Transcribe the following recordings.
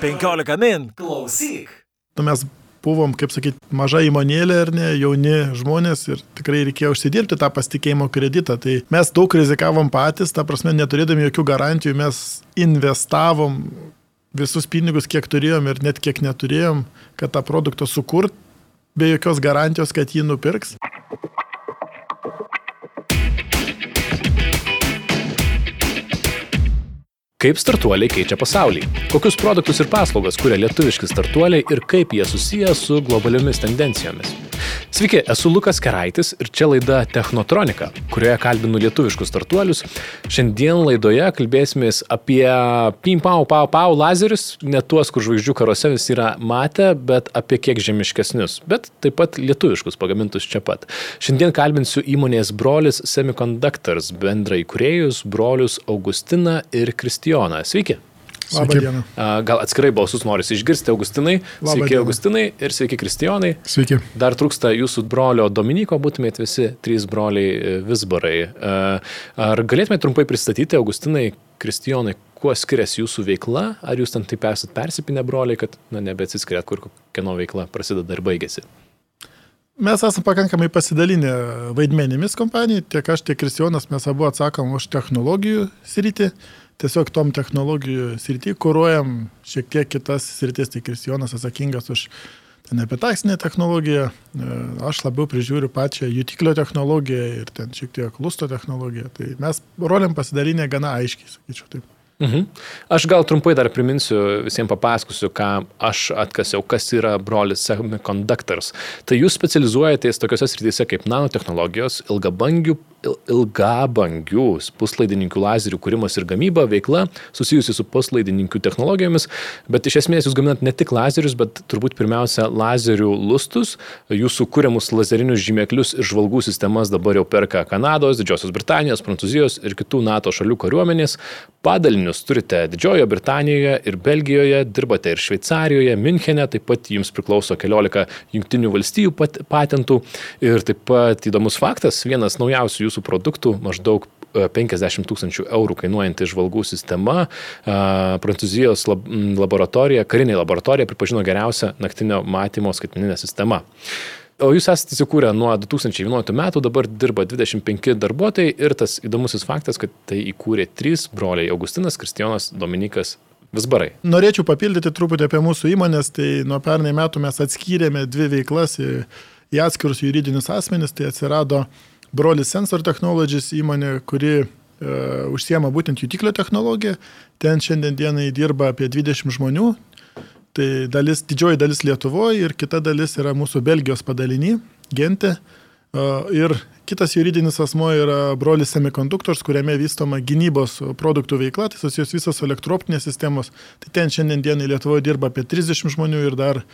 15 min, klausyk. Nu, mes buvom, kaip sakyti, maža įmonėlė ar ne, jauni žmonės ir tikrai reikėjo užsidirbti tą pasitikėjimo kreditą. Tai mes daug rizikavom patys, ta prasme, neturėdami jokių garantijų, mes investavom visus pinigus, kiek turėjom ir net kiek neturėjom, kad tą produktą sukurt, be jokios garantijos, kad jį nupirks. Kaip startuoliai keičia pasaulį? Kokius produktus ir paslaugas kuria lietuviški startuoliai ir kaip jie susiję su globaliomis tendencijomis? Sveiki, esu Lukas Keraitis ir čia laida Technotronika, kurioje kalbinu lietuviškus startuolius. Šiandien laidoje kalbėsime apie pim pau pau pau lazerius, ne tuos, kur žvaigždžių karuose visi yra matę, bet apie kiek žemiškesnius, bet taip pat lietuviškus pagamintus čia pat. Šiandien kalbinsiu įmonės brolis Semiconductors bendrai kuriejus, brolius Augustiną ir Kristijoną. Sveiki. Labą dieną. Gal atskirai balsus norisi išgirsti, Augustinai. Labą Sveiki, dieną. Augustinai ir sveiki, Kristijonai. Sveiki. Dar trūksta jūsų brolio Dominiko, būtumėt visi trys broliai e, Visbarai. E, Ar galėtumėte trumpai pristatyti, Augustinai, Kristijonai, kuo skiriasi jūsų veikla? Ar jūs ten taip esat persipinę broliai, kad na, nebeatsiskiriat, kur kieno veikla prasideda ir baigėsi? Mes esame pakankamai pasidalinę vaidmenimis kompanijai, tiek aš, tiek Kristijonas, mes abu atsakom už technologijų sritį. Tiesiog tom technologijų srity kūruojam šiek tiek kitas sritis, tai Kristijonas atsakingas už ten epitaksinę technologiją, e, aš labiau prižiūriu pačią jutiklio technologiją ir ten šiek tiek lusto technologiją. Tai mes roliam pasidalinę gana aiškiai, sakyčiau taip. Mhm. Aš gal trumpai dar priminsiu, visiems papasakosiu, ką aš atkasiau, kas yra brolis semiconductors. Tai jūs specializuojatės tokiuose srityse kaip nanotehnologijos, ilgabangių, il- ilgabangių puslaidininkių lazerių kūrimas ir gamyba, veikla susijusi su puslaidininkių technologijomis, bet iš esmės jūs gaminat ne tik lazerius, bet turbūt pirmiausia lazerių lustus, jūsų kūriamus lazerinius žymeklius ir žvalgų sistemas dabar jau perka Kanados, Didžiosios Britanijos, Prancūzijos ir kitų NATO šalių kariuomenės. Padalinius turite Didžiojoje Britanijoje ir Belgijoje, dirbate ir Šveicarijoje, Münchene, taip pat jums priklauso keliolika jungtinių valstybių pat, patentų. Ir taip pat įdomus faktas, vienas naujausių jūsų produktų, maždaug e, 50 tūkstančių eurų kainuojanti žvalgų sistema, a, Prancūzijos lab, laboratorija, karinė laboratorija pripažino geriausią naktinio matymo skaitmeninę sistemą. O jūs esate įsikūrę nuo 2011 metų, dabar dirba 25 darbuotojai ir tas įdomusis faktas, kad tai įkūrė trys broliai - Augustinas, Kristijonas, Dominikas Visbarai. Norėčiau papildyti truputį apie mūsų įmonės, tai nuo pernai metų mes atskyrėme dvi veiklas į, į atskirus juridinius asmenis, tai atsirado Brolis Sensor Technologies įmonė, kuri e, užsiema būtent jutiklio technologiją, ten šiandien dienai dirba apie 20 žmonių, tai dalis, didžioji dalis Lietuvoje ir kita dalis yra mūsų Belgijos padalinį, Gente. Ir kitas juridinis asmo yra brolis Semiconductors, kuriame vystoma gynybos produktų veikla, tai susijęs visos elektropinės sistemos. Tai ten šiandien dienai Lietuvoje dirba apie 30 žmonių ir dar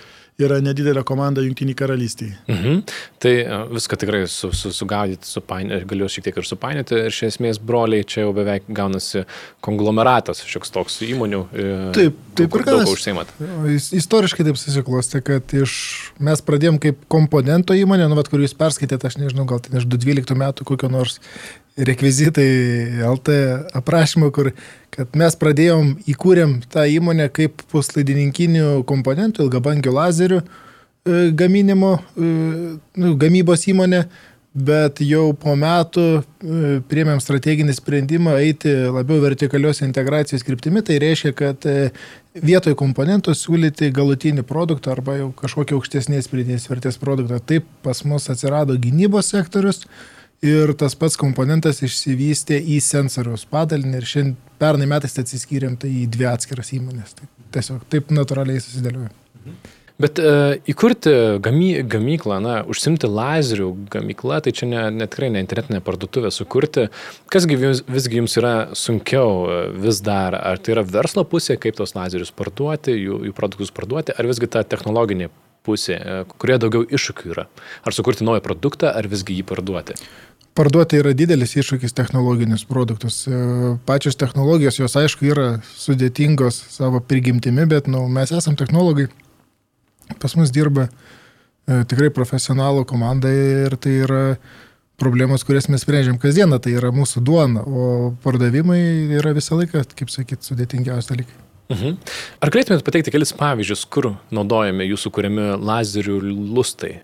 yra nedidelė komanda Junktiniai karalystiai. Mhm. Tai e, viską tikrai su, su, sugaudyti, supainioti, galiu šiek tiek ir supainioti. Ir iš esmės broliai čia jau beveik gaunasi konglomeratas šioks toks įmonių. e, Taip, taip ir ko užsiimat. Is- Istoriškai taip susiklostė, kad iš, mes pradėjom kaip komponento įmonė, nu, vat, kur jūs perskaitėte, aš nežinau, gal tai iš 2012 metų kokio nors rekvizitai LT aprašymo, kur kad mes pradėjom, įkūrėm tą įmonę kaip puslaidininkinių komponentų, ilgabangių lazerių e, gaminimo, e, nu, gamybos įmonė, bet jau po metų e, priemėm strateginį sprendimą eiti labiau vertikalios integracijos kryptimi, tai reiškia, kad vietoj komponentų siūlyti galutinį produktą arba jau kažkokį aukštesnės pridėtinės vertės produktą. Taip pas mus atsirado gynybos sektorius ir tas pats komponentas išsivystė į sensoriaus padalinį ir šiandien pernai metais atsiskyrėm tai į dvi atskiras įmonės. Tai tiesiog taip natūraliai susidėliojo. Bet e, įkurti gamy, gamyklą, na, užsimti lazerių gamyklą, tai čia ne, ne tikrai ne internetinė parduotuvė sukurti. Kasgi vis, visgi jums yra sunkiau e, vis dar? Ar tai yra verslo pusė, kaip tos lazerius parduoti, jų, jų produktus parduoti, ar visgi ta technologinė pusė, e, kurie daugiau iššūkių yra? Ar sukurti naują produktą, ar visgi jį parduoti? Parduoti yra didelis iššūkis technologinius produktus. E, Pačios technologijos, jos aišku yra sudėtingos savo prigimtimi, bet nu, mes esam technologai. Pas mus dirba e, tikrai profesionalų komanda ir tai yra problemos, kurias mes sprendžiam kasdieną, tai yra mūsų duona, o pardavimai yra visą laiką, kaip sakyt, sudėtingiausi dalykai. Mhm. Ar galėtumėte pateikti kelis pavyzdžius, kur naudojami jūsų kuriami lazerių lustai?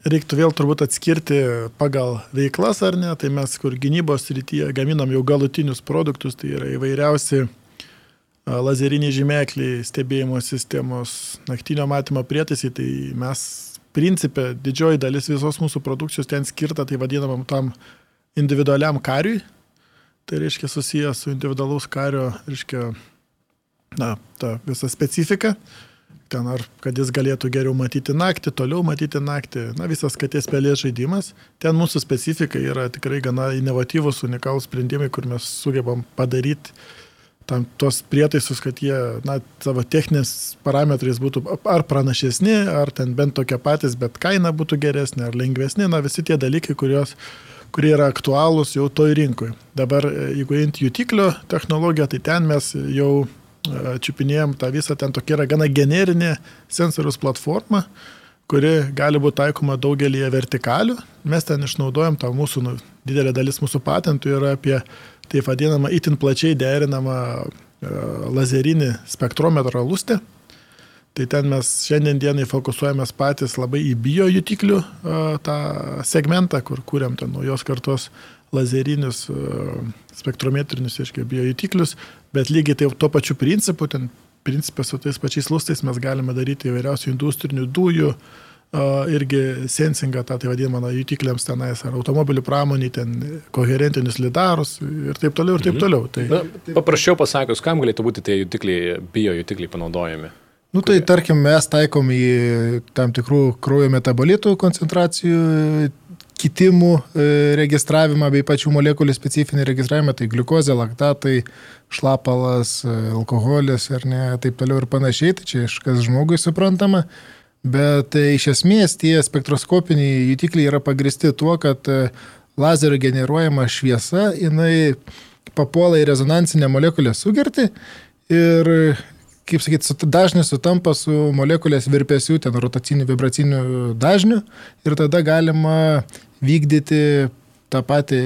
Reiktų vėl turbūt atskirti pagal veiklas ar ne, tai mes kur gynybos rytyje gaminam jau galutinius produktus, tai yra įvairiausi lazeriniai žymekliai, stebėjimo sistemos, naktinio matymo prietaisai, tai mes principė didžioji dalis visos mūsų produkcijos ten skirta, tai vadinamam tam individualiam kariui, tai reiškia susijęs su individualaus kario, reiškia, na, ta visa specifika ten ar kad jis galėtų geriau matyti naktį, toliau matyti naktį, na visas katės pelės žaidimas. Ten mūsų specifika yra tikrai gana inovatyvus, unikalus sprendimai, kur mes sugebam padaryti tam tos prietaisus, kad jie, na, savo techninės parametrais būtų ar pranašesni, ar ten bent tokie patys, bet kaina būtų geresnė, ar lengvesnė, na, visi tie dalykai, kurios kurie yra aktualūs jau toj rinkui. Dabar, jeigu int jutiklio technologiją, tai ten mes jau čiupinėjom tą visą, ten tokia yra gana generinė sensorius platforma, kuri gali būti taikoma daugelį vertikalių. Mes ten išnaudojam tą mūsų, nu, didelė dalis mūsų patentų yra apie taip vadinamą itin plačiai derinamą lazerinį spektrometrą lustę. Tai ten mes šiandien dienai fokusuojamės patys labai į biojutiklių tą segmentą, kur kūrėm ten naujos kartos lazerinius spektrometrinius, aiškiai, biojutiklius, bet lygiai taip tuo pačiu principu, ten principė su tais pačiais lustais mes galime daryti įvairiausių industrinių dujų, irgi sensingą, tą tai vadinamą jutikliams tenais, ar automobilių pramonį, ten koherentinius lidarus ir taip toliau, ir taip Mhm. toliau. Tai, Na, paprasčiau pasakius, kam galėtų būti tie jutikliai, biojutikliai panaudojami? Nu tai tarkim, mes taikom į tam tikrų kraujo metabolitų koncentracijų kitimų e, registravimą bei pačių molekulių specifinį registravimą, tai gliukozė, laktatai, šlapalas, e, alkoholis ir ne, taip toliau ir panašiai, tai čia iškas žmogui suprantama. Bet e, iš esmės tie spektroskopiniai jutikliai yra pagristi tuo, kad e, lazerio generuojama šviesa, jinai papuola į rezonansinę molekulę sugerti ir kaip sakyti, dažnis sutampa su molekulės virpesių, ten rotacinių, vibracinių dažnių ir tada galima vykdyti tą patį,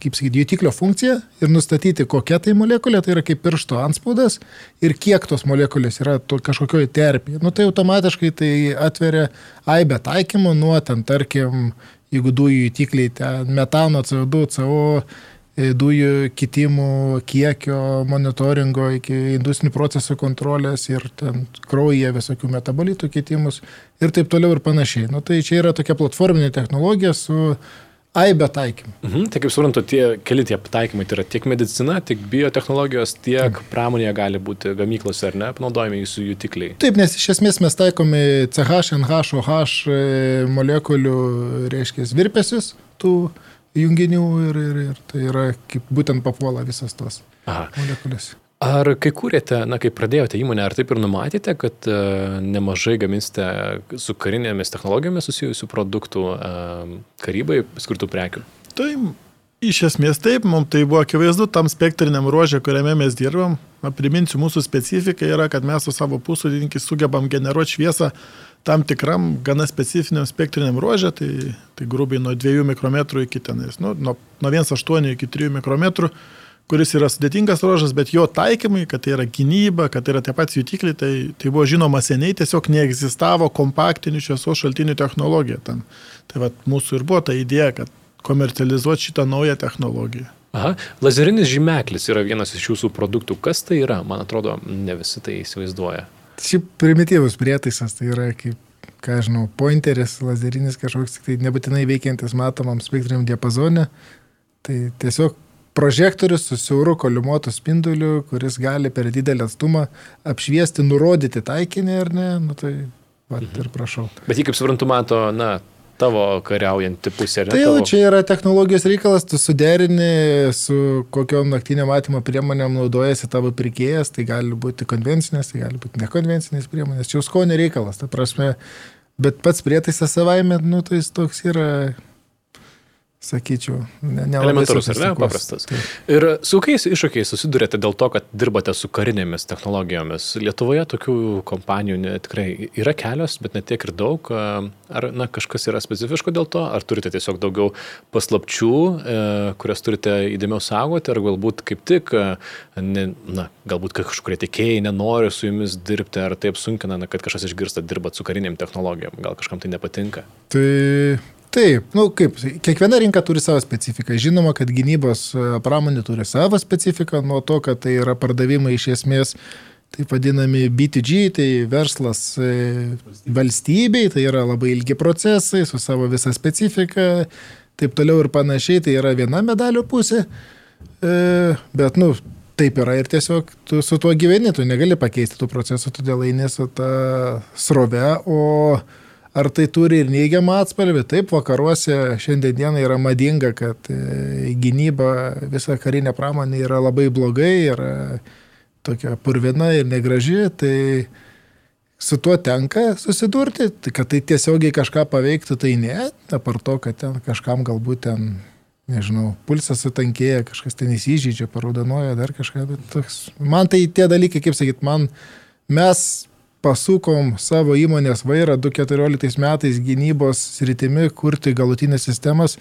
kaip sakyti, jutiklio funkciją ir nustatyti, kokia tai molekulė, tai yra kaip piršto anspaudas ir kiek tos molekulės yra to, kažkokioje terpėje. Nu tai automatiškai tai atveria aibę taikymų nuo ten, tarkim, jeigu dujų jutikliai, ten metano, CO2, CO, e, dujų kitimų kiekio monitoringo iki industrinių procesų kontrolės ir ten kraujyje visokių metabolitų kitimus ir taip toliau ir panašiai. Nu, tai čia yra tokia platforminė technologija su aibė taikymų. Mhm, tai kaip suprantu, tie keli tie taikymai, tai yra tiek medicina, tiek biotehnologijos, tiek pramonėje gali būti gamyklose ar ne, panaudojami jūsų jutikliai. Taip, nes iš esmės mes taikome CH, NH, OH e, molekulių, reiškia, virpesius tų junginių ir, ir, ir tai yra kaip būtent papuola visas tos Aha. molekulės. Ar kai kūrėte, na, kai pradėjote įmonę, ar taip ir numatėte, kad uh, nemažai gaminsite su karinėmis technologijomis susijusių produktų uh, karybai skirtų prekių? Tai iš esmės taip, mums tai buvo akivaizdu tam spektriniam ruožė, kuriame mes dirbam. Na, priminsiu, mūsų specifika yra, kad mes su savo pusudininkais sugebam generuoti šviesą tam tikram gana specifiniam spektriniam ruožė, tai, tai grubiai nuo 2 mikrometrų iki tenais, nu, nuo, nuo 1,8 iki 3 mikrometrų kuris yra sudėtingas ruožas, bet jo taikymai, kad tai yra gynyba, kad tai yra tie patys jutikliai, tai, tai buvo žinoma seniai, tiesiog neegzistavo kompaktinių šviesos šaltinių technologija tam. Tai va, mūsų ir buvo ta idėja, kad komercializuoti šitą naują technologiją. Aha, lazerinis žymeklis yra vienas iš jūsų produktų. Kas tai yra? Man atrodo, ne visi tai įsivaizduoja. Šiaip primityvus prietaisas, tai yra kaip, ką žinau, pointeris, lazerinis kažkoks, tai nebūtinai veikiantis matomam spektriniam diapazone. Tai tiesiog prožektorius su siauru kolimuotu spinduliu, kuris gali per didelį atstumą apšviesti, nurodyti taikinį ar ne, nu tai va, Mhm. ir prašau. Bet jį, kaip suprantu, mato, na, tavo ar ne, Tai jau tavo- čia yra technologijos reikalas, tu suderini su kokiom naktinio matymo priemonėm naudojasi tavo pirkėjas, tai gali būti konvencinės, tai gali būti nekonvencinės priemonės, čia jau skonio reikalas, ta prasme, bet pats prietaisas savaime, nu tai jis toks yra sakyčiau, ne, ne Elementarus, ar ne? Paprastas. Taip. Ir su kokiais iššūkiais susidurėte dėl to, kad dirbate su karinėmis technologijomis? Lietuvoje tokių kompanijų ne, tikrai yra kelios, bet net tiek ir daug. Ar na, kažkas yra specifiško dėl to? Ar turite tiesiog daugiau paslapčių, e, kurias turite įdėmiau saugoti, ar galbūt kaip tik, ne, na, galbūt kažkurie tikėjai nenori su jumis dirbti, ar taip sunkina, na, kad kažkas išgirsta dirbat su karinėm technologijom, gal kažkam tai nepatinka? Tai Taip, nu kaip, kiekviena rinka turi savo specifiką. Žinoma, kad gynybos e, pramonė turi savo specifiką nuo to, kad tai yra pardavimai iš esmės taip vadinami B2G, tai verslas e, valstybei, tai yra labai ilgi procesai su savo visa specifika, taip toliau ir panašiai, tai yra viena medalio pusė. E, bet, nu, taip yra ir tiesiog tu su tuo gyveni, tu negali pakeisti tų procesų, todėl eini su ta srove, o Ar tai turi ir neigiamą atspalvį? Taip, vakaruose šiandieną yra madinga, kad e, gynyba, visa karinė pramonė yra labai blogai, yra tokia purvina ir negraži, tai su tuo tenka susidurti, tai kad tai tiesiogiai kažką paveiktų, tai ne, apart to, kad ten kažkam galbūt ten, nežinau, pulsas sutankėja, kažkas ten įsižydžia, paraudonuoja, dar kažką, bet toks, man tai tie dalykai, kaip sakyt, man mes pasukom savo įmonės vairą 2014 metais gynybos sritimi kurti galutinės sistemas.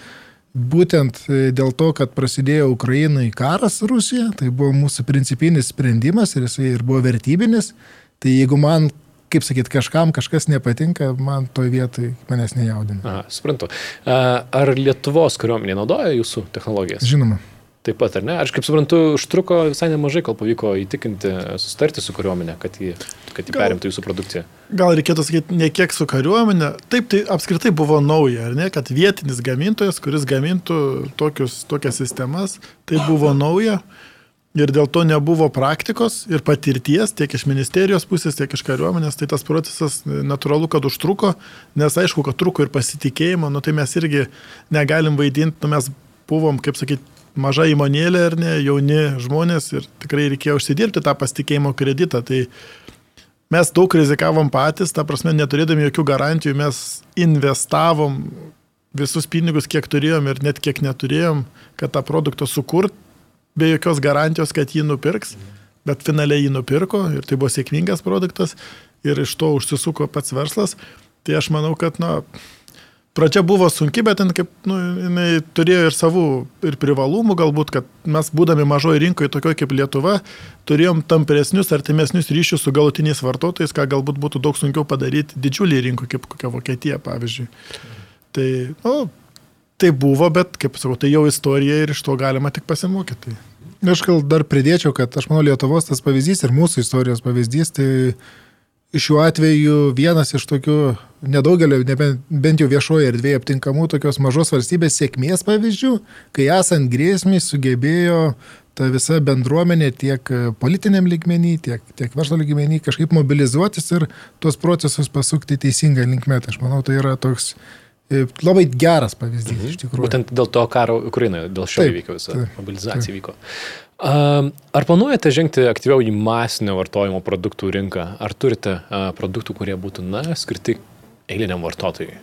Būtent e, dėl to, kad prasidėjo Ukrainai karas Rusija, tai buvo mūsų principinis sprendimas ir jisai ir buvo vertybinis. Tai jeigu man, kaip sakyt, kažkam kažkas nepatinka, man toj vietoj manęs nejaudina. Aha, suprantu. Ar Lietuvos kariuomenė naudoja jūsų technologijas? Žinoma taip pat, ar ne? Aš kaip suprantu, užtruko visai nemažai, kol pavyko įtikinti, sustarti su kariuomenė, kad jį, kad jį perimtų jūsų produkciją. Gal reikėtų sakyti, ne kiek su kariuomenė, taip tai apskritai buvo nauja, ar ne, kad vietinis gamintojas, kuris gamintų tokius, tokias sistemas, tai buvo nauja. Ir dėl to nebuvo praktikos ir patirties tiek iš ministerijos pusės, tiek iš kariuomenės, tai tas procesas natūralu, kad užtruko, nes aišku, kad truko ir pasitikėjimo, nu tai mes irgi negalim vaidinti, nu mes buvom, kaip sakyti, maža įmonėlė ar ne, jauni žmonės ir tikrai reikėjo užsidirbti tą pasitikėjimo kreditą. Tai mes daug rizikavom patys, ta prasme, neturėdami jokių garantijų, mes investavom visus pinigus, kiek turėjom ir net kiek neturėjom, kad tą produktą sukurt, be jokios garantijos, kad jį nupirks, bet finaliai jį nupirko ir tai buvo sėkmingas produktas ir iš to užsisuko pats verslas. Tai aš manau, kad, na, Pradžia buvo sunki, bet ten kaip, nu, jinai turėjo ir savų ir privalumų galbūt, kad mes būdami mažoje rinkoje, tokioje kaip Lietuva, turėjom tampresnius, artimesnius ryšius su galutiniais vartotojais, ką galbūt būtų daug sunkiau padaryti didžiulį rinką, kaip kokia Vokietija, pavyzdžiui. Tai, nu, tai buvo, bet, kaip sakau, tai jau istorija ir iš to galima tik pasimokyti. Aš gal dar pridėčiau, kad aš manau Lietuvos tas pavyzdys ir mūsų istorijos pavyzdys, tai šiuo atveju vienas iš tokių nedaugelio, nebent, bent jau viešoje erdvėje aptinkamų tokios mažos valstybės sėkmės pavyzdžių, kai esant grėsmiai sugebėjo ta visa bendruomenė tiek politiniam lygmenį, tiek, tiek verslo lygmenį kažkaip mobilizuotis ir tuos procesus pasukti teisingą linkmę. Tai aš manau, tai yra toks labai geras pavyzdys mhm. iš tikrųjų. Būtent dėl to karo Ukrainoje, dėl šio įvykio visa taip, mobilizacija taip. vyko. Ar planuojate žengti aktyviau į masinio vartojimo produktų rinką? Ar turite produktų, kurie būtų, na, skirti eiliniam vartotojui?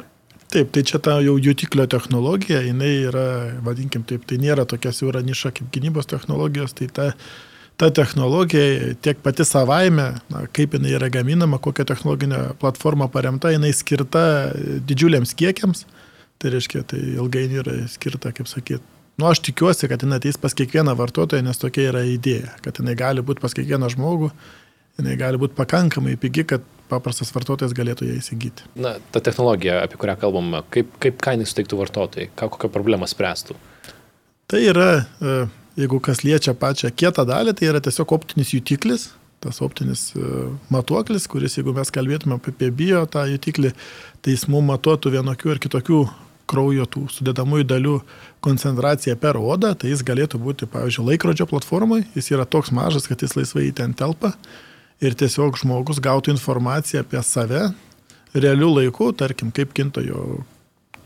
Taip, tai čia ta jau jutiklio technologija, jinai yra, vadinkim taip, tai nėra tokia siaura niša kaip gynybos technologijos, tai ta, ta technologija tiek pati savaime, na, kaip jinai yra gaminama, kokia technologinė platforma paremta, jinai skirta didžiuliams kiekiams, tai reiškia, tai ilgainiui yra skirta, kaip sakyt, Nu, aš tikiuosi, kad jinai ateis pas kiekvieną vartotoją, nes tokia yra idėja, kad jinai gali būti pas kiekvieną žmogų, jinai gali būti pakankamai pigi, kad paprastas vartotojas galėtų ją įsigyti. Na, ta technologija, apie kurią kalbame, kaip, kaip kainai suteiktų vartotojai, ką, kokią problemą spręstų? Tai yra, e, jeigu kas liečia pačią kietą dalį, tai yra tiesiog optinis jutiklis, tas optinis e, matuoklis, kuris, jeigu mes kalbėtume apie bio tą jutiklį, tai jis mums matuotų vienokių ir kitokių kraujo tų sudėdamųjų dalių koncentraciją per odą, tai jis galėtų būti, pavyzdžiui, laikrodžio platformai, jis yra toks mažas, kad jis laisvai ten telpa. Ir tiesiog žmogus gautų informaciją apie save realių laikų, tarkim, kaip kinta jo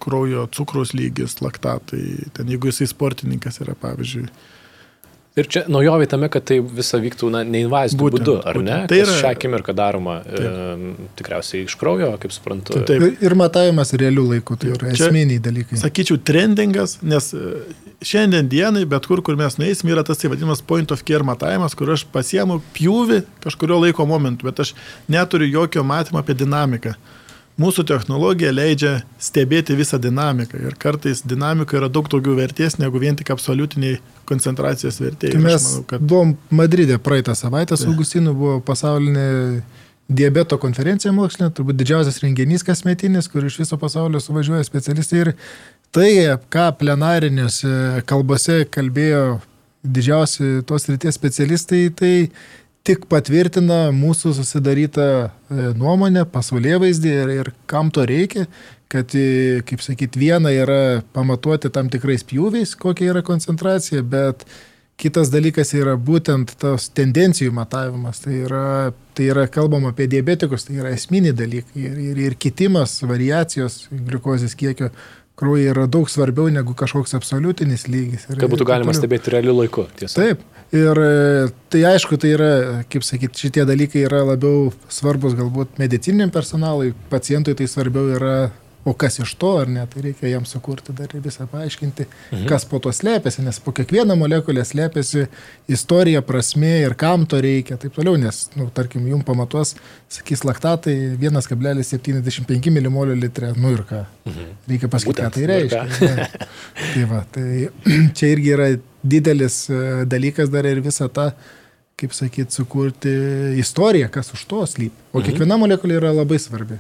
kraujo cukraus lygis, laktatai, ten jeigu jisai sportininkas yra, pavyzdžiui, Ir čia naujovė tame, kad tai visa vyktų na, neinvaziniu būdu, ar būtent. ne? Tai yra- šią akimirką daroma e, tikriausiai iš kraujo, kaip suprantu. Taip. Ir, ir matavimas realių laikų, tai yra Čia- esminiai dalykai. sakyčiau, trendingas, nes e, šiandien dienai, bet kur, kur mes nueisim, yra tas tai vadinamas point of care matavimas, kur aš pasiemu pjūvį kažkurio laiko momentu, bet aš neturiu jokio matymo apie dinamiką. Mūsų technologija leidžia stebėti visą dinamiką ir kartais dinamika yra daug daugiau vertės negu vien tik absoliutiniai koncentracijos vertė. Tai mes manau, kad buvom Madride praeitą savaitę su Augustinu, buvo pasaulinė diabeto konferencija mokslinė, turbūt didžiausias renginys kasmetinis, kur iš viso pasaulio suvažiuoja specialistai. Ir tai, ką plenarinėse kalbose kalbėjo didžiausi tos ryties specialistai, tai tik patvirtina mūsų susidarytą e, nuomonę, pasaulyje vaizdį ir, ir kam to reikia, kad, e, kaip sakyt, viena yra pamatuoti tam tikrais pjūviais, kokia yra koncentracija, bet kitas dalykas yra būtent tos tendencijų matavimas. Tai yra, tai yra kalbama apie diabetikus, tai yra esminiai dalykai ir, ir, ir kitimas, variacijos gliukozės kiekio kraujyje yra daug svarbiau negu kažkoks absoliutinis lygis. Ir, Kad būtų ir galima toliau. stebėti realiu laiku. Tiesa. Taip. Ir e, tai aišku, tai yra, kaip sakyti, šitie dalykai yra labiau svarbus galbūt medicininiam personalui, pacientui tai svarbiau yra, o kas iš to ar ne, tai reikia jam sukurti dar ir visą paaiškinti, mhm. kas po to slėpėsi, nes po kiekvieną molekulę slėpėsi istorija, prasme ir kam to reikia, taip toliau, nes, nu, tarkim, jum pamatuos, sakys laktatai 1,75 mmol litre, nu ir ką. Mhm. Reikia pasakyti, ką tai reiškia. Ne. Tai va, tai čia irgi yra didelis e, dalykas dar ir visą tą, kaip sakyt, sukurti istoriją, kas už to slypi. O kiekviena molekulė yra labai svarbi.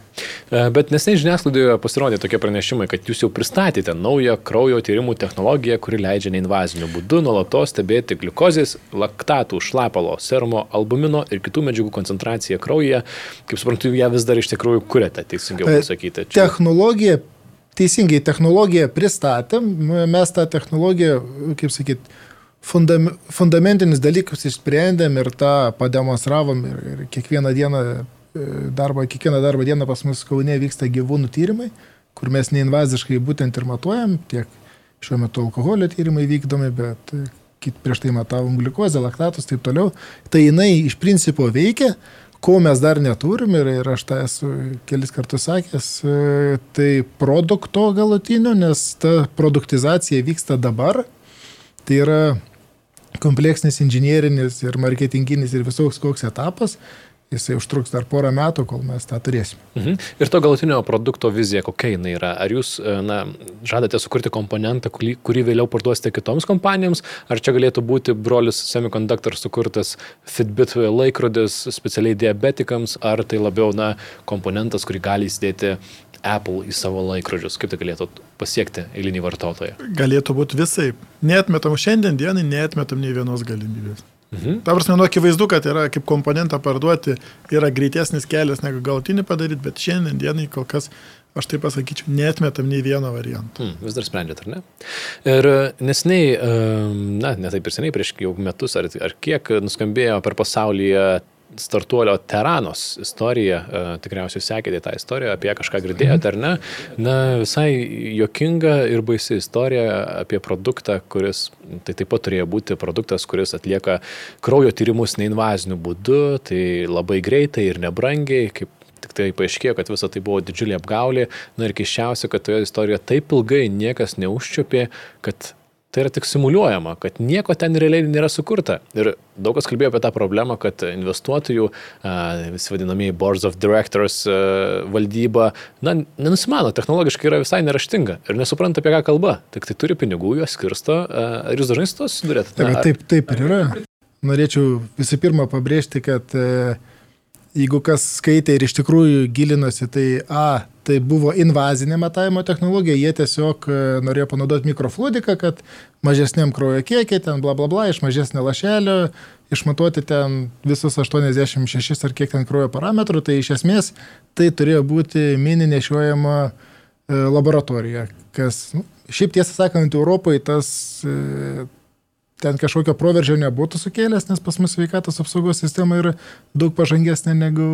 E, Bet nesnei žiniasklaidoje pasirodė tokie pranešimai, kad jūs jau pristatėte naują kraujo tyrimų technologiją, kuri leidžia neinvaziniu būdu nuolatos stebėti gliukozės, laktatų, šlapalo, serumo, albumino ir kitų medžiagų koncentraciją kraujyje. Kaip suprantu, ją vis dar iš tikrųjų kuriate, teisingiau E, pasakyti. Čia- Technologija, teisingai, technologiją pristatėm, mes tą technologiją, kaip sakyt, fundam, fundamentinius dalykus išsprendėm ir tą pademonstravom ir, ir kiekvieną dieną e, darbą, kiekvieną darbo dieną pas mus Kaune vyksta gyvūnų tyrimai, kur mes neinvaziškai būtent ir matuojam, tiek šiuo metu alkoholio tyrimai vykdomi, bet e, kit- prieš tai matavom gliukozę, laktatus, taip toliau. Tai jinai iš principo veikia, ko mes dar neturim ir, ir aš tą esu kelis kartus sakęs, e, tai produkto galutinio, nes ta produktizacija vyksta dabar. Tai yra kompleksinis inžinierinis ir marketinginis ir visoks koks etapas. Jisai užtruks dar porą metų, kol mes tą turėsime. Mhm. Ir to galutinio produkto vizija, kokia jinai yra? Ar jūs e, na, žadate sukurti komponentą, kurį, kurį vėliau parduosite kitoms kompanijoms, ar čia galėtų būti brolis Semiconductor sukurtas Fitbit laikrodis specialiai diabetikams, ar tai labiau na, komponentas, kurį gali įsidėti Apple į savo laikrodžius? Kaip tai galėtų pasiekti eilinį vartotoją? galėtų būti visai. Netmetam šiandien dienai, netmetam nei vienos galimybės. Mhm. Ta prasme, nu, akivaizdu, kad yra kaip komponentą parduoti, yra greitesnis kelias negu galutinį padaryti, bet šiandien dienai kol kas, aš taip pasakyčiau, netmetam nei vieno varianto. Hmm, vis dar sprendžiat, ar ne? Ir nesiniai, em, na, ne taip ir seniai, prieš jau metus ar, ar kiek nuskambėjo per pasaulyje startuolio Teranos istorija, e, tikriausiai sekėte tą istoriją, apie ją kažką girdėjote, ar ne? Na, visai jokinga ir baisi istorija apie produktą, kuris, tai taip pat turėjo būti produktas, kuris atlieka kraujo tyrimus neinvaziniu būdu, tai labai greitai ir nebrangiai, kaip Tik tai paaiškėjo, kad visa tai buvo didžiulė apgaulė. Na ir keščiausia, kad toje istorijoje taip ilgai niekas neužčiopė, kad tai yra tik simuliuojama, kad nieko ten realiai nėra sukurta. Ir daug kas kalbėjo apie tą problemą, kad investuotojų, a, visi vadinamieji boards of directors valdyba, na, nenusimano, technologiškai yra visai neraštinga ir nesupranta, apie ką kalba. Tik tai turi pinigų, juos skirsto. Ar jūs dažnai su to susidurėte? Taip, taip, taip ir yra. Norėčiau visų pirma pabrėžti, kad e, jeigu kas skaitė ir iš tikrųjų gilinosi, tai A, tai buvo invazinė matavimo technologija, jie tiesiog e, norėjo panaudoti mikrofluidiką, kad mažesniam kraujo kiekiai, ten bla bla bla, iš mažesnio lašelio, išmatuoti ten visus 86 ar kiek ten kraujo parametrų, tai iš esmės tai turėjo būti mini nešiojama e, laboratorija, kas, nu, šiaip tiesą sakant, Europoje tas e, ten kažkokio proveržio nebūtų sukėlęs, nes pas mus sveikatos apsaugos sistema yra daug pažangesnė negu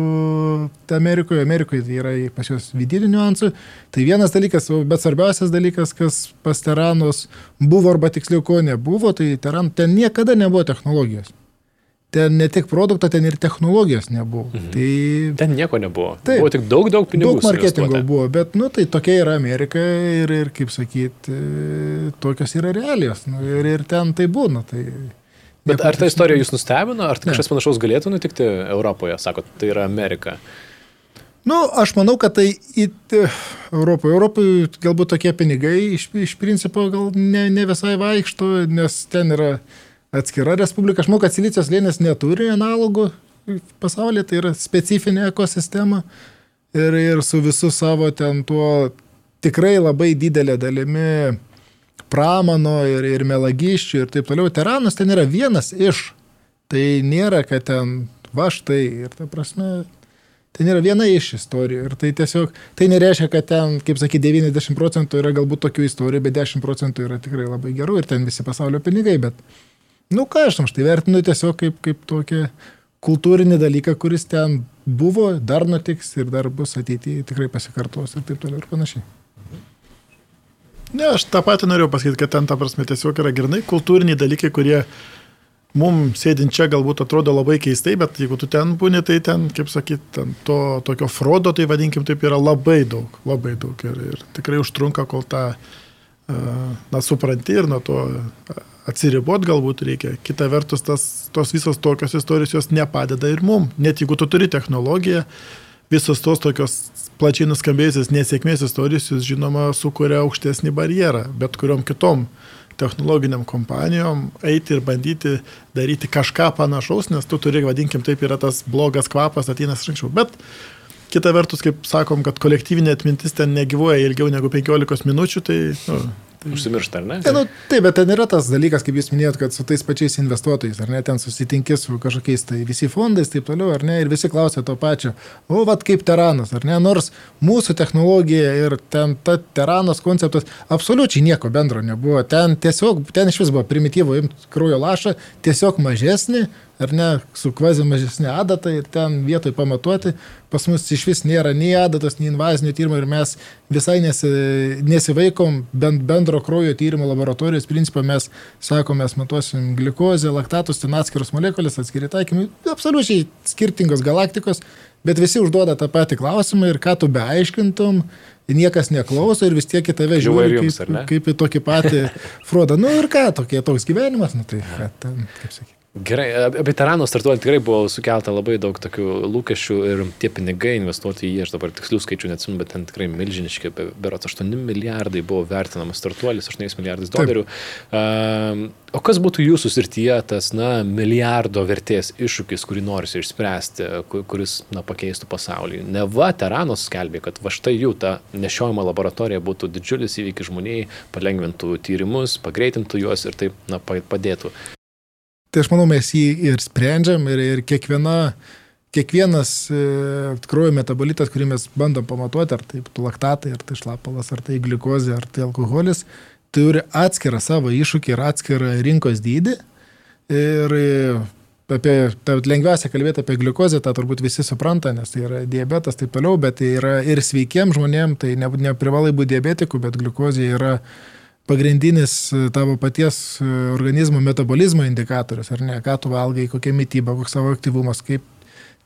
Amerikoje. Amerikoje tai yra pas juos vidinių niuansų. Tai vienas dalykas, bet svarbiausias dalykas, kas pas Teranus buvo arba tiksliau ko nebuvo, tai teran, ten niekada nebuvo technologijos ten ne tik produkto, ten ir technologijos nebuvo. Mhm. Tai, ten nieko nebuvo. Taip, buvo tik daug, daug pinigų. Daug marketingo buvo, bet, nu, tai tokia yra Amerika ir, ir kaip sakyti, tokios yra realijos. Nu, ir, ir ten tai būna. Tai, bet ar ta istorija jūs nustebino, ar kažkas panašaus galėtų nutikti Europoje, sakot, tai yra Amerika? Nu, aš manau, kad tai į Europoje. Europoje galbūt tokie pinigai iš, iš principo gal ne, ne visai vaikšto, nes ten yra atskira respublika. Aš manau, kad Silicijos lėnės neturi analogų pasaulyje, tai yra specifinė ekosistema. Ir, ir su visu savo ten tuo tikrai labai didelė dalimi pramano ir, ir melagiščių ir taip toliau. Teranas ten yra vienas iš. Tai nėra, kad ten va štai ir ta prasme. Ten yra viena iš istorijų ir tai tiesiog, tai nereiškia, kad ten, kaip sakė, 90 procentų yra galbūt tokių istorijų, bet 10 procentų yra tikrai labai gerų ir ten visi pasaulio pinigai, bet, Nu ką aš tam štai vertinu tiesiog kaip, kaip tokį kultūrinį dalyką, kuris ten buvo, dar nutiks ir dar bus ateityje, tikrai pasikartos ir taip toliau ir panašiai. Ne, aš tą patį norėjau pasakyti, kad ten, ta prasme, tiesiog yra grinai kultūriniai dalykai, kurie mums sėdint čia galbūt atrodo labai keistai, bet jeigu tu ten būni, tai ten, kaip sakyt, ten to tokio frodo, tai vadinkim taip, yra labai daug, labai daug. Ir, ir tikrai užtrunka, kol tą, na, supranti ir nuo to atsiribot galbūt reikia. Kita vertus, tas, tos visos tokios istorijos jos nepadeda ir mum. Net jeigu tu turi technologiją, visos tos tokios plačiai nuskambėjusios nesėkmės istorijos, jūs žinoma, sukuria aukštesnį barjerą, bet kuriuom kitom technologiniam kompanijom eiti ir bandyti daryti kažką panašaus, nes tu turi, vadinkim, taip yra tas blogas kvapas ateinas anksčiau. Bet kita vertus, kaip sakom, kad kolektyvinė atmintis ten negyvoja ilgiau negu 15 minučių, tai nu, Užsimiršta, ar ne? Ja, nu, taip, bet ten yra tas dalykas, kaip jūs minėjot, kad su tais pačiais investuotojais, ar ne, ten susitinki su kažkokiais tai visi fondais, taip toliau, ar ne, ir visi klausia to pačio, o vad kaip teranas, ar ne, nors mūsų technologija ir ten ta teranos konceptas absoliučiai nieko bendro nebuvo, ten tiesiog, ten iš vis buvo primityvo imti kraujo lašą, tiesiog mažesnį, ar ne, su kvazi mažesnė adata ir ten vietoj pamatuoti. Pas mus iš vis nėra nei adatos, nei invazinio tyrimo ir mes visai nesi, nesivaikom bent bendro kraujo tyrimo laboratorijos principą. Mes sakom, mes matuosim gliukozę, laktatus, ten atskiros molekulės, atskiri taikymai, absoliučiai skirtingos galaktikos, bet visi užduoda tą patį klausimą ir ką tu beaiškintum, niekas neklauso ir vis tiek į tave žiūri jums, kaip, kaip į tokį patį Frodą. Nu ir ką, tokie, toks gyvenimas, nu tai, ką ten, kaip sakyti. Gerai, apie Taraną startuojant tikrai buvo sukelta labai daug tokių lūkesčių ir tie pinigai investuoti į jį, aš dabar tikslių skaičių neatsimenu, bet ten tikrai milžiniški, berots 8 milijardai buvo vertinamas startuolis, 8 milijardais dolerių. Uh, o kas būtų jūsų srityje tas, na, milijardo vertės iššūkis, kurį norisi išspręsti, kuris, na, pakeistų pasaulį? Ne va, Taranos skelbė, kad va štai jų ta nešiojama laboratorija būtų didžiulis įvykis žmoniai, palengvintų tyrimus, pagreitintų juos ir taip, na, padėtų. Tai aš manau, mes jį ir sprendžiam ir, ir kiekviena, kiekvienas e, kraujo metabolitas, kurį mes bandom pamatuoti, ar tai laktatai, ar tai šlapalas, ar tai gliukozė, ar tai alkoholis, turi atskirą savo iššūkį ir atskirą rinkos dydį. Ir e, apie, tai lengviausia kalbėti apie gliukozę, tą turbūt visi supranta, nes tai yra diabetas taip toliau, bet tai yra ir sveikiem žmonėm, tai neprivalai būti diabetikų, bet gliukozė yra pagrindinis e, tavo paties e, organizmo metabolizmo indikatorius, ar ne, ką tu valgai, kokia mytyba, koks savo aktyvumas, kaip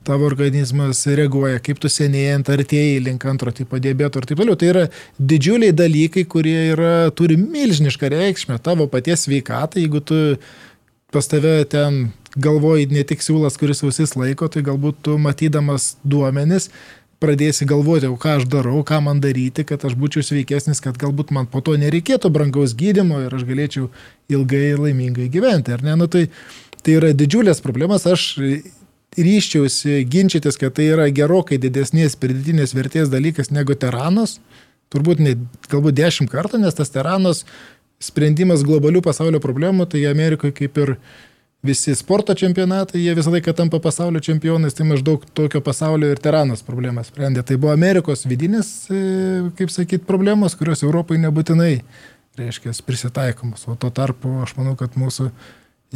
tavo organizmas reaguoja, kaip tu senėjant artėjai link antro tipo diabeto ir taip toliau. Tai yra didžiuliai dalykai, kurie yra, turi milžinišką reikšmę tavo paties sveikatai, jeigu tu pas tave ten galvoji ne tik siūlas, kuris ausis laiko, tai galbūt tu matydamas duomenis pradėsi galvoti, o ką aš darau, ką man daryti, kad aš būčiau sveikesnis, kad galbūt man po to nereikėtų brangaus gydimo ir aš galėčiau ilgai ir laimingai gyventi. Ar ne? Nu, tai, tai yra didžiulės problemas. Aš ryščiausi ginčytis, kad tai yra gerokai didesnės pridėtinės vertės dalykas negu teranos. Turbūt ne, galbūt dešimt kartų, nes tas teranos sprendimas globalių pasaulio problemų, tai Amerikoje kaip ir visi sporto čempionatai, jie visą laiką tampa pasaulio čempionais, tai maždaug tokio pasaulio ir teranos problemas sprendė. Tai buvo Amerikos vidinės, e, kaip sakyt, problemos, kurios Europai nebūtinai, reiškia, prisitaikomos. O tuo tarpu aš manau, kad mūsų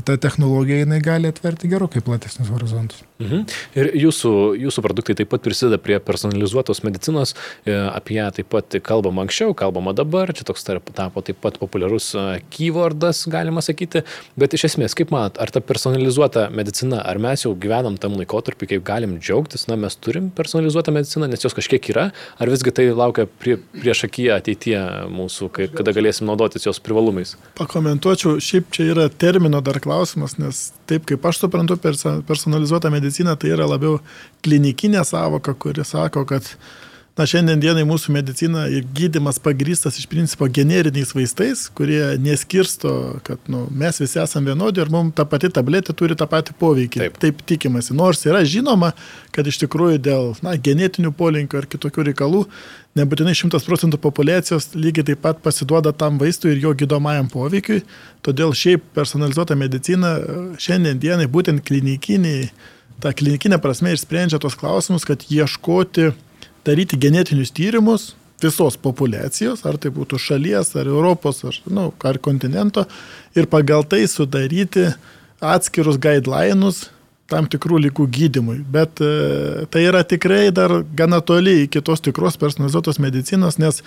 ta technologija jinai gali atverti gerokai platesnius horizontus. Mhm. Ir jūsų, jūsų produktai taip pat prisideda prie personalizuotos medicinos, e, apie ją taip pat kalbama anksčiau, kalbama dabar, čia toks tarp, tapo taip pat populiarus e, keywordas, galima sakyti, bet iš esmės, kaip manat, ar ta personalizuota medicina, ar mes jau gyvenam tam laikotarpį, kaip galim džiaugtis, na mes turim personalizuotą mediciną, nes jos kažkiek yra, ar visgi tai laukia prie, prieš akiją ateityje mūsų, kai, kada galėsim naudotis jos privalumais? Pakomentuočiau, šiaip čia yra termino dar klausimas, nes taip kaip aš suprantu personalizuotą mediciną, tai yra labiau klinikinė savoka, kuri sako, kad Na, šiandien dienai mūsų medicina ir gydimas pagrystas iš principo generiniais vaistais, kurie neskirsto, kad nu, mes visi esame vienodi ir mums ta pati tabletė turi tą patį poveikį. Taip, Taip tikimasi. Nors yra žinoma, kad iš tikrųjų dėl na, genetinių polinkių ar kitokių reikalų nebūtinai 100 procentų populacijos lygiai taip pat pasiduoda tam vaistui ir jo gydomajam poveikiui. Todėl šiaip personalizuota medicina šiandien dienai būtent klinikiniai, ta klinikinė prasme ir sprendžia tos klausimus, kad ieškoti daryti genetinius tyrimus visos populacijos, ar tai būtų šalies, ar Europos, ar, nu, ar kontinento, ir pagal tai sudaryti atskirus guideline'us tam tikrų lygų gydimui. Bet e, tai yra tikrai dar gana toli iki tos tikros personalizuotos medicinos, nes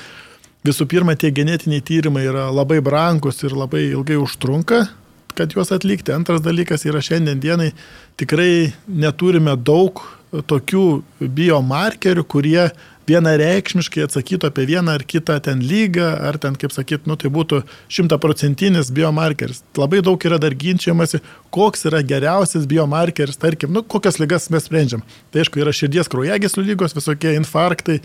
visų pirma, tie genetiniai tyrimai yra labai brangus ir labai ilgai užtrunka, kad juos atlikti. Antras dalykas yra šiandien dienai tikrai neturime daug tokių biomarkerių, kurie vienareikšmiškai atsakytų apie vieną ar kitą ten lygą, ar ten, kaip sakyt, nu, tai būtų šimtaprocentinis biomarkeris. Labai daug yra dar ginčiamasi, koks yra geriausias biomarkeris, tarkim, nu, kokias lygas mes sprendžiam. Tai aišku, yra širdies kraujagyslių lygos, visokie infarktai,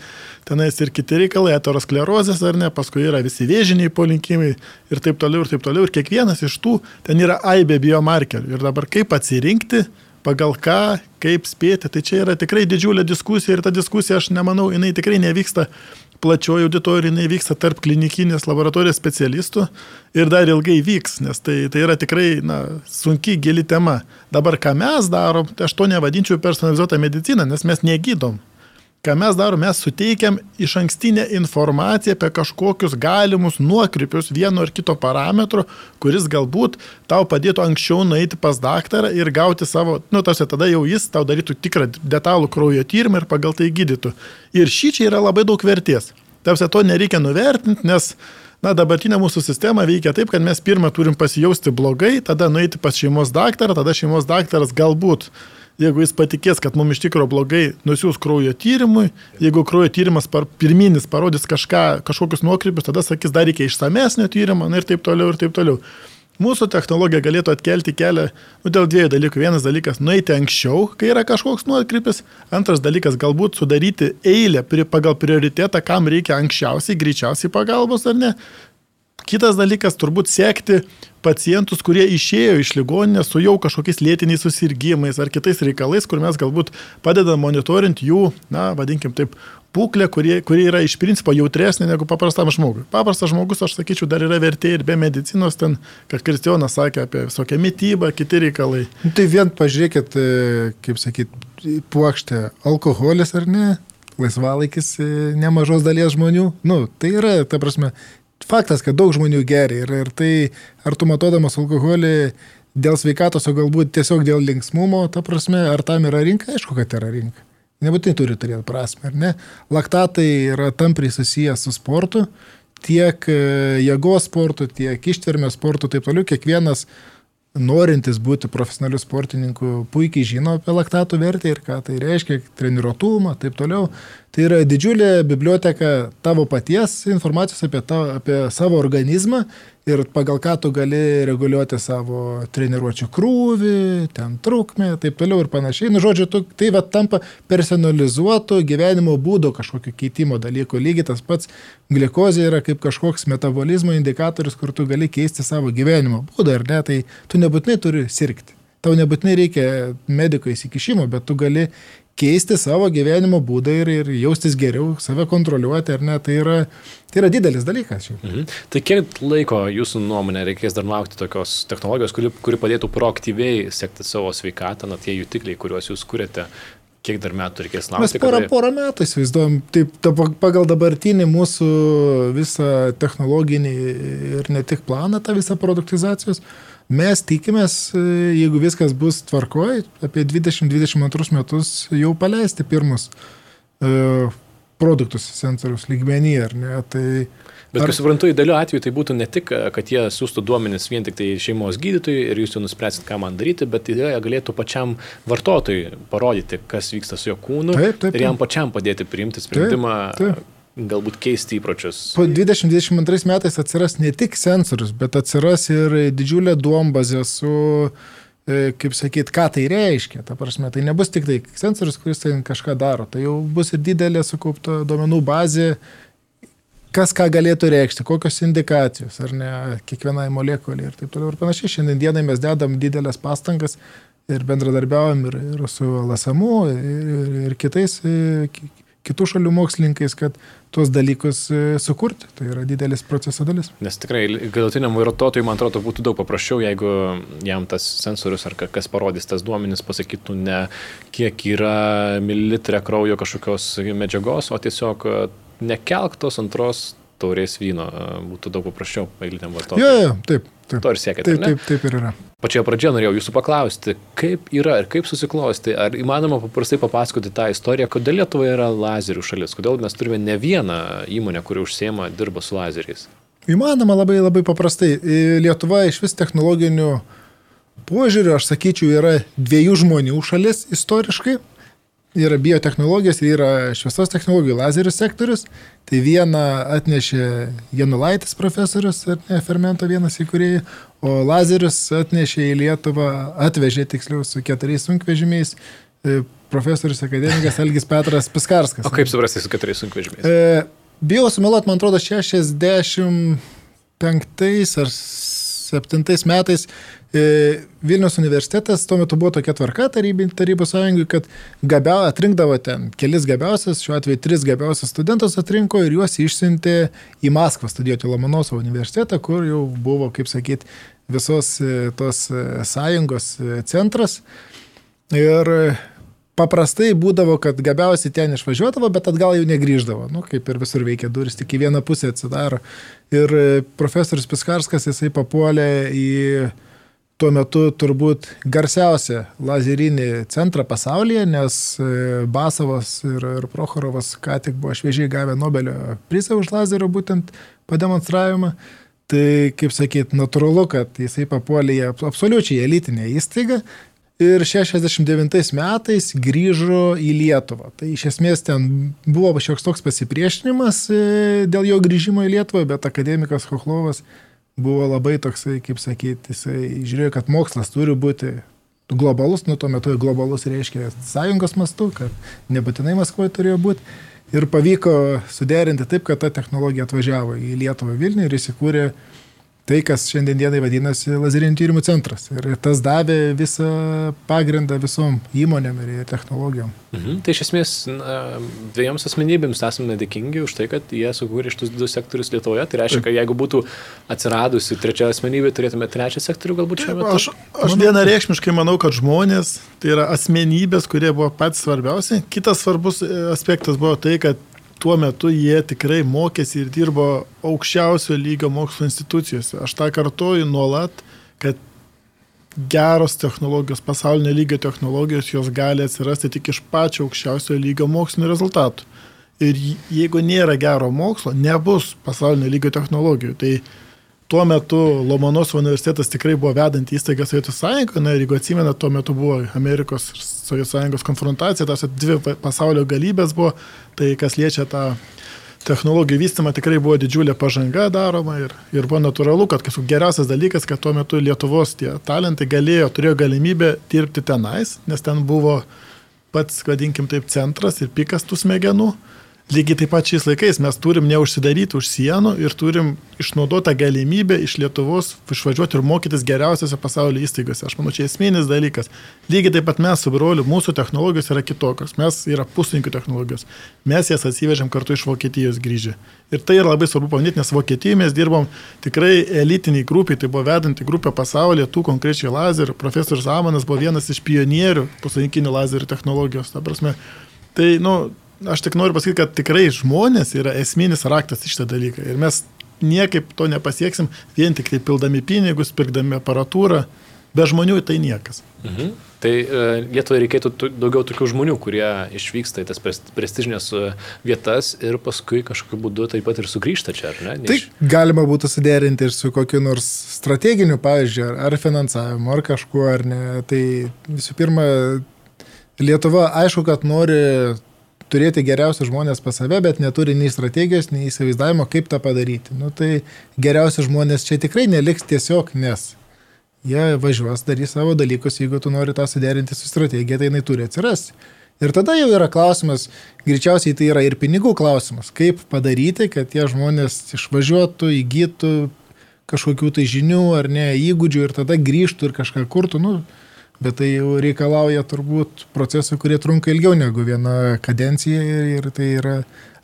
tenais ir kiti reikalai, aterosklerozės ar ne, paskui yra visi vėžiniai polinkimai ir taip toliau, ir taip toliau. Ir kiekvienas iš tų ten yra aibė biomarkerių. Ir dabar kaip atsirinkti, pagal ką, kaip spėti. Tai čia yra tikrai didžiulė diskusija ir ta diskusija, aš nemanau, jinai tikrai nevyksta plačioji auditorija, jinai vyksta tarp klinikinės laboratorijos specialistų ir dar ilgai vyks, nes tai, tai yra tikrai na, sunki, gili tema. Dabar ką mes darom, tai aš to nevadinčiau personalizuotą mediciną, nes mes negydom. Ką mes darom, mes suteikiam iš ankstinę informaciją apie kažkokius galimus nuokrypius vieno ar kito parametro, kuris galbūt tau padėtų anksčiau nueiti pas daktarą ir gauti savo, nu, tarsi tada jau jis tau darytų tikrą detalų kraujo tyrimą ir pagal tai gydytų. Ir šį čia yra labai daug vertės. Tarsi to nereikia nuvertinti, nes Na, dabartinė mūsų sistema veikia taip, kad mes pirmą turim pasijausti blogai, tada nueiti pas šeimos daktarą, tada šeimos daktaras galbūt jeigu jis patikės, kad mums iš tikrųjų blogai, nusiūs kraujo tyrimui, jeigu kraujo tyrimas par, pirminis parodys kažką, kažkokius nuokrypius, tada sakys, dar reikia išsamesnio tyrimo na, ir taip toliau ir taip toliau. Mūsų technologija galėtų atkelti kelią nu, dėl dviejų dalykų. Vienas dalykas - nueiti anksčiau, kai yra kažkoks nuokrypis. Antras dalykas - galbūt sudaryti eilę pagal prioritetą, kam reikia anksčiausiai, greičiausiai pagalbos ar ne. Kitas dalykas - turbūt sekti pacientus, kurie išėjo iš ligoninės su jau kažkokiais lėtiniais susirgymais ar kitais reikalais, kur mes galbūt padedam monitorinti jų, na, vadinkim taip, būklę, kurie, kurie yra iš principo jautresnė negu paprastam žmogui. Paprastas žmogus, aš sakyčiu, dar yra vertė ir be medicinos, ten, kad Kristijonas sakė apie visokią mytybą, kiti reikalai. Nu, tai vien pažiūrėkit, e, kaip sakyt, puokštė, alkoholis ar ne, laisvalaikis e, nemažos dalies žmonių, nu, tai yra, ta prasme, faktas, kad daug žmonių geria ir, ir tai, ar tu matodamas alkoholį dėl sveikatos, o galbūt tiesiog dėl linksmumo, ta prasme, ar tam yra rinka, aišku, kad yra rinka. Nebūtinai turi turėti prasme, ar ne? Laktatai yra tampriai susijęs su sportu, tiek e, jėgos sportu, tiek ištvermės sportu, taip toliau. Kiekvienas norintis būti profesionaliu sportininku puikiai žino apie laktatų vertę ir ką tai reiškia, treniruotumą, taip toliau. Tai yra didžiulė biblioteka tavo paties informacijos apie, tavo, apie savo organizmą ir pagal ką tu gali reguliuoti savo treniruočio krūvį, ten trukmę, taip toliau ir panašiai. Nu, žodžiu, tu, tai va tampa personalizuotų gyvenimo būdo kažkokio keitimo dalykų. Lygiai tas pats glikozė yra kaip kažkoks metabolizmo indikatorius, kur tu gali keisti savo gyvenimo būdą, ar ne, tai tu nebūtinai turi sirgti. Tau nebūtinai reikia mediko įsikišimo, bet tu gali keisti savo gyvenimo būdą ir, ir jaustis geriau, save kontroliuoti, ar ne, tai yra, tai yra didelis dalykas. Mhm. Tai kiek laiko jūsų nuomonė reikės dar laukti tokios technologijos, kuri, kuri padėtų proaktyviai sekti savo sveikatą, na tie jutikliai, kuriuos jūs kuriate, kiek dar metų reikės laukti? Mes porą, porą metų įsivaizduojam, taip, ta, pagal dabartinį mūsų visą technologinį ir ne tik planą, tą visą produktizacijos, Mes tikimės, e, jeigu viskas bus tvarkoj, apie 2022 metus jau paleisti pirmus e, produktus sensorius lygmenį, ar ne? Tai Bet, Ar- kaip suprantu, idealiu atveju tai būtų ne tik, kad jie siūstų duomenis vien tik tai šeimos gydytojui ir jūs jau nuspręsit, ką man daryti, bet jie galėtų pačiam vartotojui parodyti, kas vyksta su jo kūnu Taip, taip, ir jam taip. pačiam padėti priimti sprendimą, taip. Galbūt keisti įpročius. po 2022 metais atsiras ne tik sensorius, bet atsiras ir didžiulė duombazė su, e, kaip sakyt, ką tai reiškia. Ta prasme, tai nebus tik tai sensorius, kuris ten kažką daro. Tai jau bus ir didelė sukaupta duomenų bazė, kas ką galėtų reikšti, kokios indikacijos, ar ne, kiekvienai molekulai ir taip toliau ir panašiai. Šiandien dienai mes dedam didelės pastangas ir bendradarbiaujam ir, ir su LSMU, ir, ir, kitais, e, kitų šalių mokslininkais, kad tuos dalykus e, sukurti. Tai yra didelis proceso dalis. Nes tikrai galutiniam vartotojui, man atrodo, būtų daug paprasčiau, jeigu jam tas sensorius ar ka- kas parodys tas duomenis pasakytų ne kiek yra mililitre kraujo kažkokios medžiagos, o tiesiog e, nekelk tos antros taurės vyno. e, Būtų daug paprasčiau eiliniam vartotojui. Jo, jo, taip. Taip, To ir siekite, taip, taip, taip ir yra. Pačioje pradžioje norėjau jūsų paklausti, kaip yra ir kaip susiklosti, ar įmanoma paprastai papasakoti tą istoriją, kodėl Lietuva yra lazerių šalis, kodėl mes turime ne vieną įmonę, kuri užsiema, dirba su lazeriais. Įmanoma labai labai paprastai. E, Lietuva iš vis technologinių požiūrių, aš sakyčiau, yra dviejų žmonių šalis istoriškai. Yra biotehnologijos ir yra šviesos technologijų lazerių sektorius. Tai vieną atnešė Janulaitis profesorius, ar ne, fermento vienas įkūrėjai, o lazerius atnešė į Lietuvą, atvežė tiksliau su keturiais sunkvežimiais e, profesorius akademikas Elgis Petras Piskarskas. O kaip suprasti su keturiais sunkvežimiais? E, bijau sumeluoti, man atrodo, 65 ar 7 metais e, Vilnius universitetas, tuo metu buvo tokia tvarka tarybų, tarybų sąjungai, kad gabiau, atrinkdavo ten kelis gabiausias, šiuo atveju tris gabiausias studentus atrinko ir juos išsiuntė į Maskvą studijuoti Lomonosovo universitetą, kur jau buvo, kaip sakyt, visos e, tos e, sąjungos centras. Ir paprastai būdavo, kad gabiausiai ten išvažiuodavo, bet atgal jau negryždavo. Nu, kaip ir visur veikia duris, tik į vieną pusę atsidaro. Ir e, profesorius Piskarskas, jisai papuolė į tuo metu turbūt garsiausią lazerinį centrą pasaulyje, nes e, Basovas ir, ir Prochorovas ką tik buvo šviežiai gavę Nobelio prizą už lazerio būtent pademonstravimą. Tai, kaip sakyt, natūralu, kad jisai papuolė į ab- absoliučiai elitinę įstaigą ir 69 metais grįžo į Lietuvą. Tai iš esmės ten buvo šioks toks pasipriešinimas e, dėl jo grįžimo į Lietuvą, bet akademikas Hochlovas buvo labai toksai, kaip sakyti, jisai žiūrėjo, kad mokslas turi būti globalus, nu tuo metu globalus reiškia sąjungos mastu, kad nebūtinai Maskvoje turėjo būti. Ir pavyko suderinti taip, kad ta technologija atvažiavo į Lietuvą Vilnių ir įsikūrė tai, kas šiandien dienai vadinasi lazerinių tyrimų centras. Ir tas davė visą pagrindą visom įmonėm ir technologijom. Mhm. Tai iš esmės dviejoms asmenybėms esame dėkingi už tai, kad jie sukūrė šitus du sektorius Lietuvoje. Tai reiškia, kad jeigu būtų atsiradusi trečia asmenybė, turėtume trečią sektorių galbūt metu. Aš, aš vienareikšmiškai manau, kad žmonės, tai yra asmenybės, kurie buvo patys svarbiausi. Kitas svarbus e, aspektas buvo tai, kad tuo metu jie tikrai mokėsi ir dirbo aukščiausio lygio mokslo institucijose. Aš tą kartoju nuolat, kad geros technologijos, pasaulinio lygio technologijos, jos gali atsirasti tik iš pačio aukščiausio lygio mokslinio rezultatų. Ir jeigu nėra gero mokslo, nebus pasaulinio lygio technologijų. Tai tuo metu Lomonosovo universitetas tikrai buvo vedant įstaigą Sovietų sąjungoje, na ir jeigu atsimena, tuo metu buvo Amerikos ir Sovietų sąjungos konfrontacija, tas dvi pa- pasaulio galybės buvo, tai kas liečia tą technologijų vystymą tikrai buvo didžiulė pažanga daroma ir, ir buvo natūralu, kad geriausias dalykas, kad tuo metu Lietuvos tie talentai galėjo, turėjo galimybę dirbti tenais, nes ten buvo pats, vadinkim taip, centras ir pikas tų smegenų. Lygiai taip pat šiais laikais mes turim neužsidaryti už sienų ir turim išnaudotą galimybę iš Lietuvos išvažiuoti ir mokytis geriausiose pasaulio įstaigose. Aš manau, čia esminis dalykas. Lygiai taip pat mes su broliu, mūsų technologijos yra kitokios. Mes yra puslaikių technologijos. Mes jas atsivežėm kartu iš Vokietijos grįžę. Ir tai yra labai svarbu paminėti, nes Vokietijoje mes dirbom tikrai elitiniai grupiai, tai buvo vedanti grupė pasaulyje, tų konkrečiai lazerių. Profesorius Amanas buvo vienas iš pionierių puslaikinių lazerių technologijos. Ta prasme, tai, nu, aš tik noriu pasakyti, kad tikrai žmonės yra esminis raktas į šitą dalyką. Ir mes niekaip to nepasieksim, vien tik tai pildami pinigus, pirkdami aparatūrą, be žmonių tai niekas. Mhm. Tai e, Lietuvoje reikėtų daugiau tokių žmonių, kurie išvyksta į tas pres- prestižinės e, vietas ir paskui kažkokiu būdu taip pat ir sugrįžta čia, ar ne? Tai iš- galima būtų suderinti ir su kokiu nors strateginiu, pavyzdžiui, ar, ar finansavimu, ar kažkuo, ar ne. Tai visų pirma, Lietuva aišku, kad nori turėti geriausius žmonės pas save, bet neturi nei strategijos, nei įsivaizdavimo, kaip tą padaryti. Nu, tai geriausi žmonės čia tikrai neliks tiesiog, nes jie važiuos, darys savo dalykus, jeigu tu nori tą suderinti su strategija, tai jinai turi atsirasti. Ir tada jau yra klausimas, greičiausiai tai yra ir pinigų klausimas, kaip padaryti, kad tie žmonės išvažiuotų, įgytų kažkokių tai žinių ar ne, įgūdžių ir tada grįžtų ir kažką kurtų. Nu, bet tai jau reikalauja turbūt procesų, kurie trunka ilgiau negu viena kadencija ir, tai yra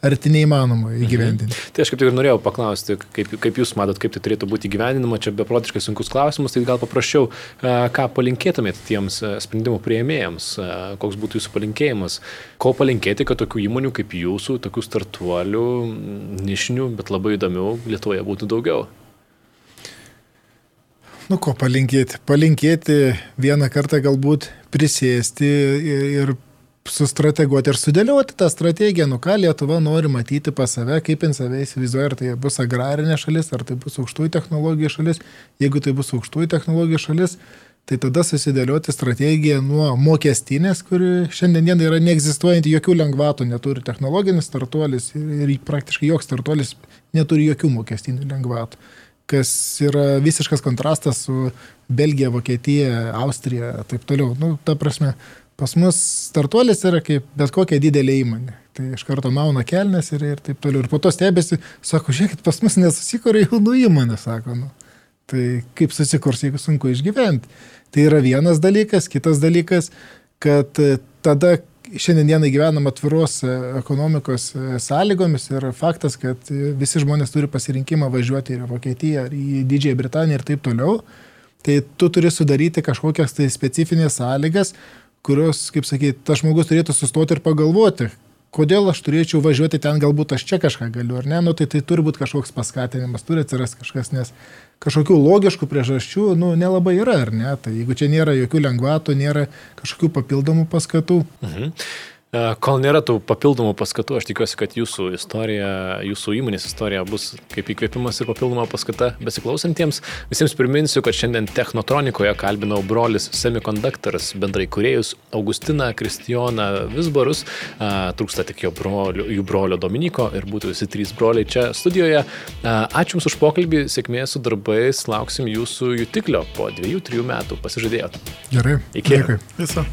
arti neįmanoma įgyvendinti. Mhm. Tai aš kaip tik ir norėjau paklausti, kaip, kaip Jūs matot, kaip tai turėtų būti gyveninama, čia beprotiškai sunkus klausimas, tai gal paprašiau, e, ką palinkėtumėt tiems sprendimų prieimėjams, koks būtų Jūsų palinkėjimas, ko palinkėti, kad tokių įmonių kaip Jūsų, tokių startuolių, nišinių, bet labai įdomių Lietuvoje būtų daugiau. Nu, ko palinkėti? Palinkėti vieną kartą galbūt prisėsti ir, sustrateguoti ir sudėlioti tą strategiją, nu ką Lietuva nori matyti pas save, kaip jin save įsivaizduoja, ar tai bus agrarinė šalis, ar tai bus aukštųjų technologijų šalis. Jeigu tai bus aukštųjų technologijų šalis, tai tada susidėlioti strategiją nuo mokestinės, kuri šiandien yra neegzistuojanti, jokių lengvatų neturi technologinis startuolis ir praktiškai joks startuolis neturi jokių mokestinių lengvatų kas yra visiškas kontrastas su Belgija, Vokietija, Austrija ir taip toliau. Nu, ta prasme, pas mus startuolis yra kaip bet kokia didelė įmonė. Tai iš karto mauna kelnes ir, ir taip toliau. Ir po to stebėsi, sako, žiūrėkit, pas mus nesusikūrė jaunų įmonė, sako. Nu. Tai kaip susikurs, jeigu sunku išgyventi. Tai yra vienas dalykas, kitas dalykas, kad e, tada šiandieną gyvenam atviros e, ekonomikos e, sąlygomis ir faktas, kad e, visi žmonės turi pasirinkimą važiuoti į Vokietiją, į Didžiąją Britaniją ir taip toliau, tai tu turi sudaryti kažkokias tai specifinės sąlygas, kurios, kaip sakyti, tas žmogus turėtų sustoti ir pagalvoti, kodėl aš turėčiau važiuoti ten, galbūt aš čia kažką galiu, ar ne, nu, tai tai turi būti kažkoks paskatinimas, turi atsirasti kažkas, nes kažkokių logiškų priežasčių, nu, nelabai yra, ar ne, tai jeigu čia nėra jokių lengvatų, nėra kažkokių papildomų paskatų. Mhm. E, Kol nėra tų papildomų paskatų, aš tikiuosi, kad jūsų istorija, jūsų įmonės istorija bus kaip įkvėpimas ir papildoma paskata besiklausantiems. Visiems priminsiu, kad šiandien Technotronikoje kalbinau brolis Semiconductors bendrai kuriejus Augustiną Kristijoną Visbarus. A, Trūksta tik jo brolio, jų brolio Dominiko ir būtų visi trys broliai čia studijoje. A, Ačiū Jums už pokalbį, sėkmės su darbais, lauksim Jūsų jutiklio po dviejų, trijų metų. Pasižadėjot. Gerai. Iki. Dėkui. Viso.